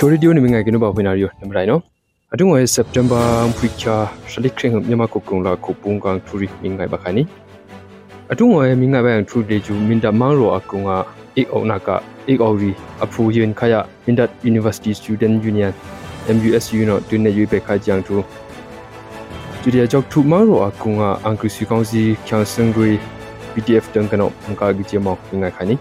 Curio ni mingai kinu ba phina rio namrai no adung oi September phikya shalik khring myama ko kung la ko pung kang thuri mingai ba khani adung oi mingai ba thru de ju minda mang ro akung a ik ona ka ik ori aphu yin khaya minda university student union MUSU no tune yu pe kha jang thu Judia jok thu mang ro akung a angkri si kong si khyang sung gui PDF tang kano angka gi jema mingai khani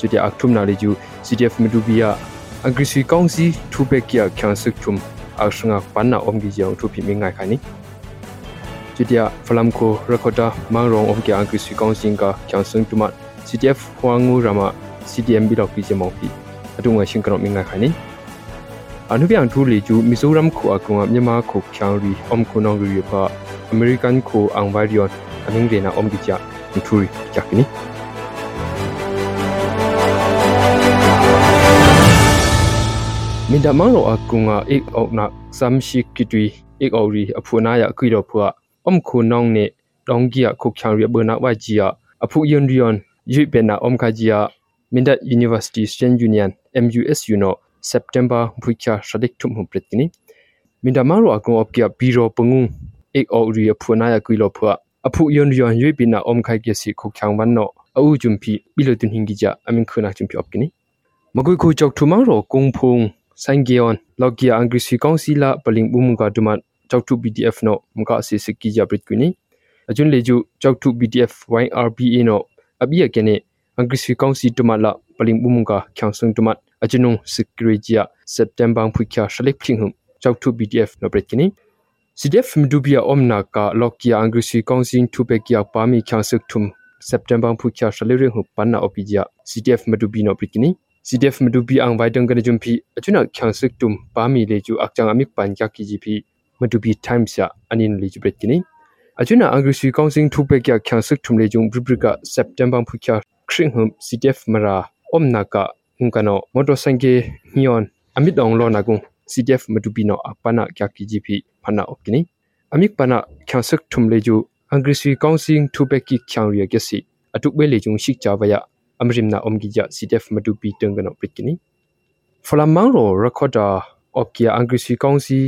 Judia akthum na le ju CDF midubia agrisi kongsi thube kia khyansuk chum akshnga panna omgi yang thupi mi ngai khani chitia phalam ko rakota mangrong omki agrisi kongsi ka khyansung tuma ctf huangu rama cdmb dok pi chemong pi atunga shingkro mi ngai khani အနုပြန်ထူလီကျူမီဇိုရမ်ခုအကုံမြန်မာခုချောင်းရီအုံခုနောင်ရီဖာအမေရိကန်ခုအန်ဝိုင်ရီယွန်အမင်းရေနာအုံကြီးချာထူရီချာကီနီမင်တမလောအကုငါအိတ်အောက်နာစမ်ရှိကီတွီအိတ်အော်ရီအဖူနာယအကွီတော့ဖွာအုံခုနောင်းနေဒေါင်ဂီယခုချောင်ရဘနာဝဂျီယအဖူယွန်ရီယွန်ယူပနာအုံခါဂျီယမင်ဒတ်ယူနီဗာစီတီစတန်ယူနီယန် MUS ယူနိုစက်တမ်ဘာဘူချာရှဒိကထုမ်ဟုပရတိနီမင်တမလောအကုငါအပြဘီရောပငုအိတ်အော်ရီအဖူနာယကွီတော့ဖွာအဖူယွန်ရီယွန်ယူပနာအုံခါကီစီခုချောင်ဝန်နောအူဂျွမ်ပီဘီလိုတင်ဟင်ဂီဂျာအမင်ခုနာဂျွမ်ပီအပကိနီမကွိခုချောက်ထုမရောကုံဖုံဆိုင်ဂီယွန်လော့ကီယာအင်္ဂရိစီကောင်စီလာပလင်ဘူးမကဒူမန်ချောက်ထု BTF နော့မကစီစကီယာဘရစ်ကွနီအကျွန်းလေကျူချောက်ထု BTF YRBA နော့အဘီယကနေအင်္ဂရိစီကောင်စီဒူမလာပလင်ဘူးမကချောင်ဆုံဒူမတ်အကျွန်းနုံစကရီဂျီယာစက်တမ်ဘာဖွိခါရှလက်ဖင်ဟုချောက်ထု BTF နော့ဘရစ်ကွနီ CDF mdubia omna ka lokia angrisi council tupekia pami khyasuk thum September phukya shalere hu panna opijia CDF mdubino prikini CDF mdu bi ang vai dong kana jum phi achuna khyang sik tum pa mi le ju ak chang amik pan kya ki ji phi mdu bi time sa anin le ju bet kini achuna angri sui kaung sing thu pe kya khyang sik tum le jung bri bri ka september phu kya khring hum CDF mara om na ka hung kano motor sange hion amit dong lo na gung CDF mdu bi no apana kya ki ji phi phana ok kini amik pana khyang sik tum le ju angri sui kaung sing thu pe ki khyang ri ya si atuk be le jung shik cha ba ya amrimna omgija ctf matu pi tengano pritkini folamangro rakhoda opkia angrisi kongsi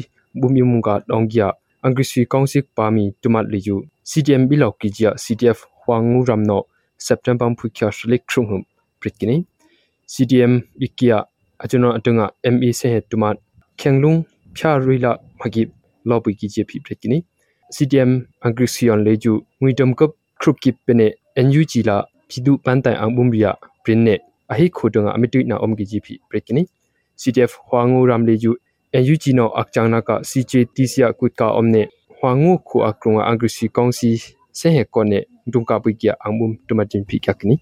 bumimunga donggia angrisi kongsi pami tumat liju ctm bilokija ctf hwangu ramno september phukya shlik thrunghum pritkini ctm ikia ajuna atunga me se tumat khenglung phya ruila magi lobby ki je phi pritkini ctm angrisi on leju ngidam cup krup kip pene nug la พิดูปันแต่อังบุมเบียปรินเนအဟိခိုတငါအမတူနာအုံကြီးကြီးဖိပရကိနီ CTF ဟွာငိုရမ်လေယူအန်ယူဂျီနောအကချန်နာက CJTCA ကွတ်ကာအုံနေဟွာငိုခုအကရုံအင်္ဂရိစီကောင်စီဆေဟေကောနေဒုံကပိကီအံဘုံတမတင်ဖိကကနီ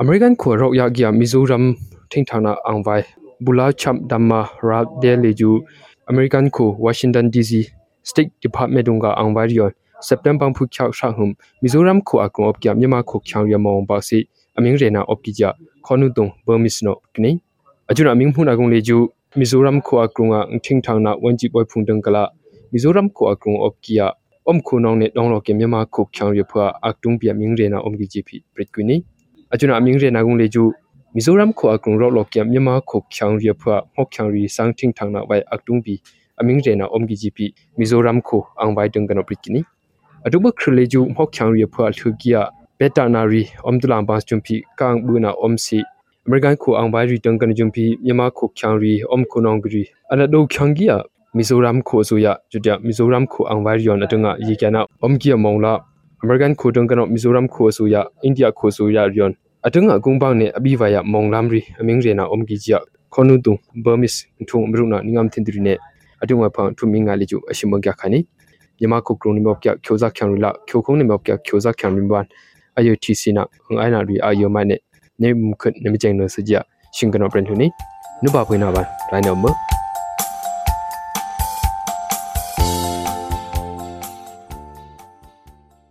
အမေရိကန်ခိုရောက်ရကီမီဇိုရမ်ထင်ထနာအံဝိုင်ဘူလာချမ်ဒမ္မာရာဒဲလေယူအမေရိကန်ခိုဝါရှင်တန်ဒီစီ State Department ဒုံကအံဝိုင်ရျော် September ဖုချောက်ရှာဟုမ်မီဇိုရမ်ခုအကောအပ်ကမြန်မာခုချောင်းရမောင်ပါစီအမင်းရေနာအပ်ကကြခေါနုတုံဘမစ်နော့ကနေအကျွနအမင်းဖုနာကုံလေကျူမီဇိုရမ်ခုအကောငါအထင်းထောင်နာဝန်ကြီးပွိုင်ဖုန်တန်ကလာမီဇိုရမ်ခုအကောအပ်ကရအုံခုနောင်းနဲ့တောင်းလောကမြန်မာခုချောင်းရဖွာအတုံပြမင်းရေနာအုံကကြဖိပရစ်ကွနီအကျွနအမင်းရေနာကုံလေကျူမီဇိုရမ်ခုအကောရောလောကမြန်မာခုချောင်းရဖွာဟော့ချောင်းရီစန်းထင်းထောင်နာဝိုင်အတုံပီအမင်းရေနာအုံကကြဖိမီဇိုရမ်ခုအောင်ဝိုင်တန်ကနောပရစ်ကွနီအဒုမခရလေဂျူမောက်ချန်ရီဖွာလှူကီယာဘက်တာနာရီအမ်ဒူလမ်ဘတ်ဂျွန်ဖီကန်ဘူနာအမ်စီအမေရိကန်ခုအောင်ပါရီတန်ကန်ဂျွန်ဖီမြန်မာခုချန်ရီအမ်ခုနောင်ဂရီအနဒိုချန်ကီယာမီဇိုရမ်ခုဆိုယာကျူတမီဇိုရမ်ခုအောင်ပါရီယွန်အတငါယေကနာအမ်ကီယမောင်လာအမေရိကန်ခုတန်ကန်မီဇိုရမ်ခုဆိုယာအိန္ဒိယခုဆိုယာယွန်အတငါကုံပောင်းနဲ့အဘိဗာယမောင်လမ်ရီအမင်းရေနာအမ်ကီဂျီယာခွန်နုတုံဘာမစ်ထုံမရုနာနိငမ်တင်ဒရီနဲ့အတုံဝဖောင်ထုမင်းငါလီကျူအရှိမကြခါနီမြန်မာခုကရုန်မော့ပြကျောဇာခံရလာကျောခုံနေမော့ပြကျောဇာခံရင်ဘန်အယုတီစီနာဟန်အိုင်နာရီအယုမိုင်နေနေမခွတ်နေမကျင်းလို့စကြရှင်ကနောပရင်ထုန်နေနုပါဖွင့်နာပါလိုင်းနော်မ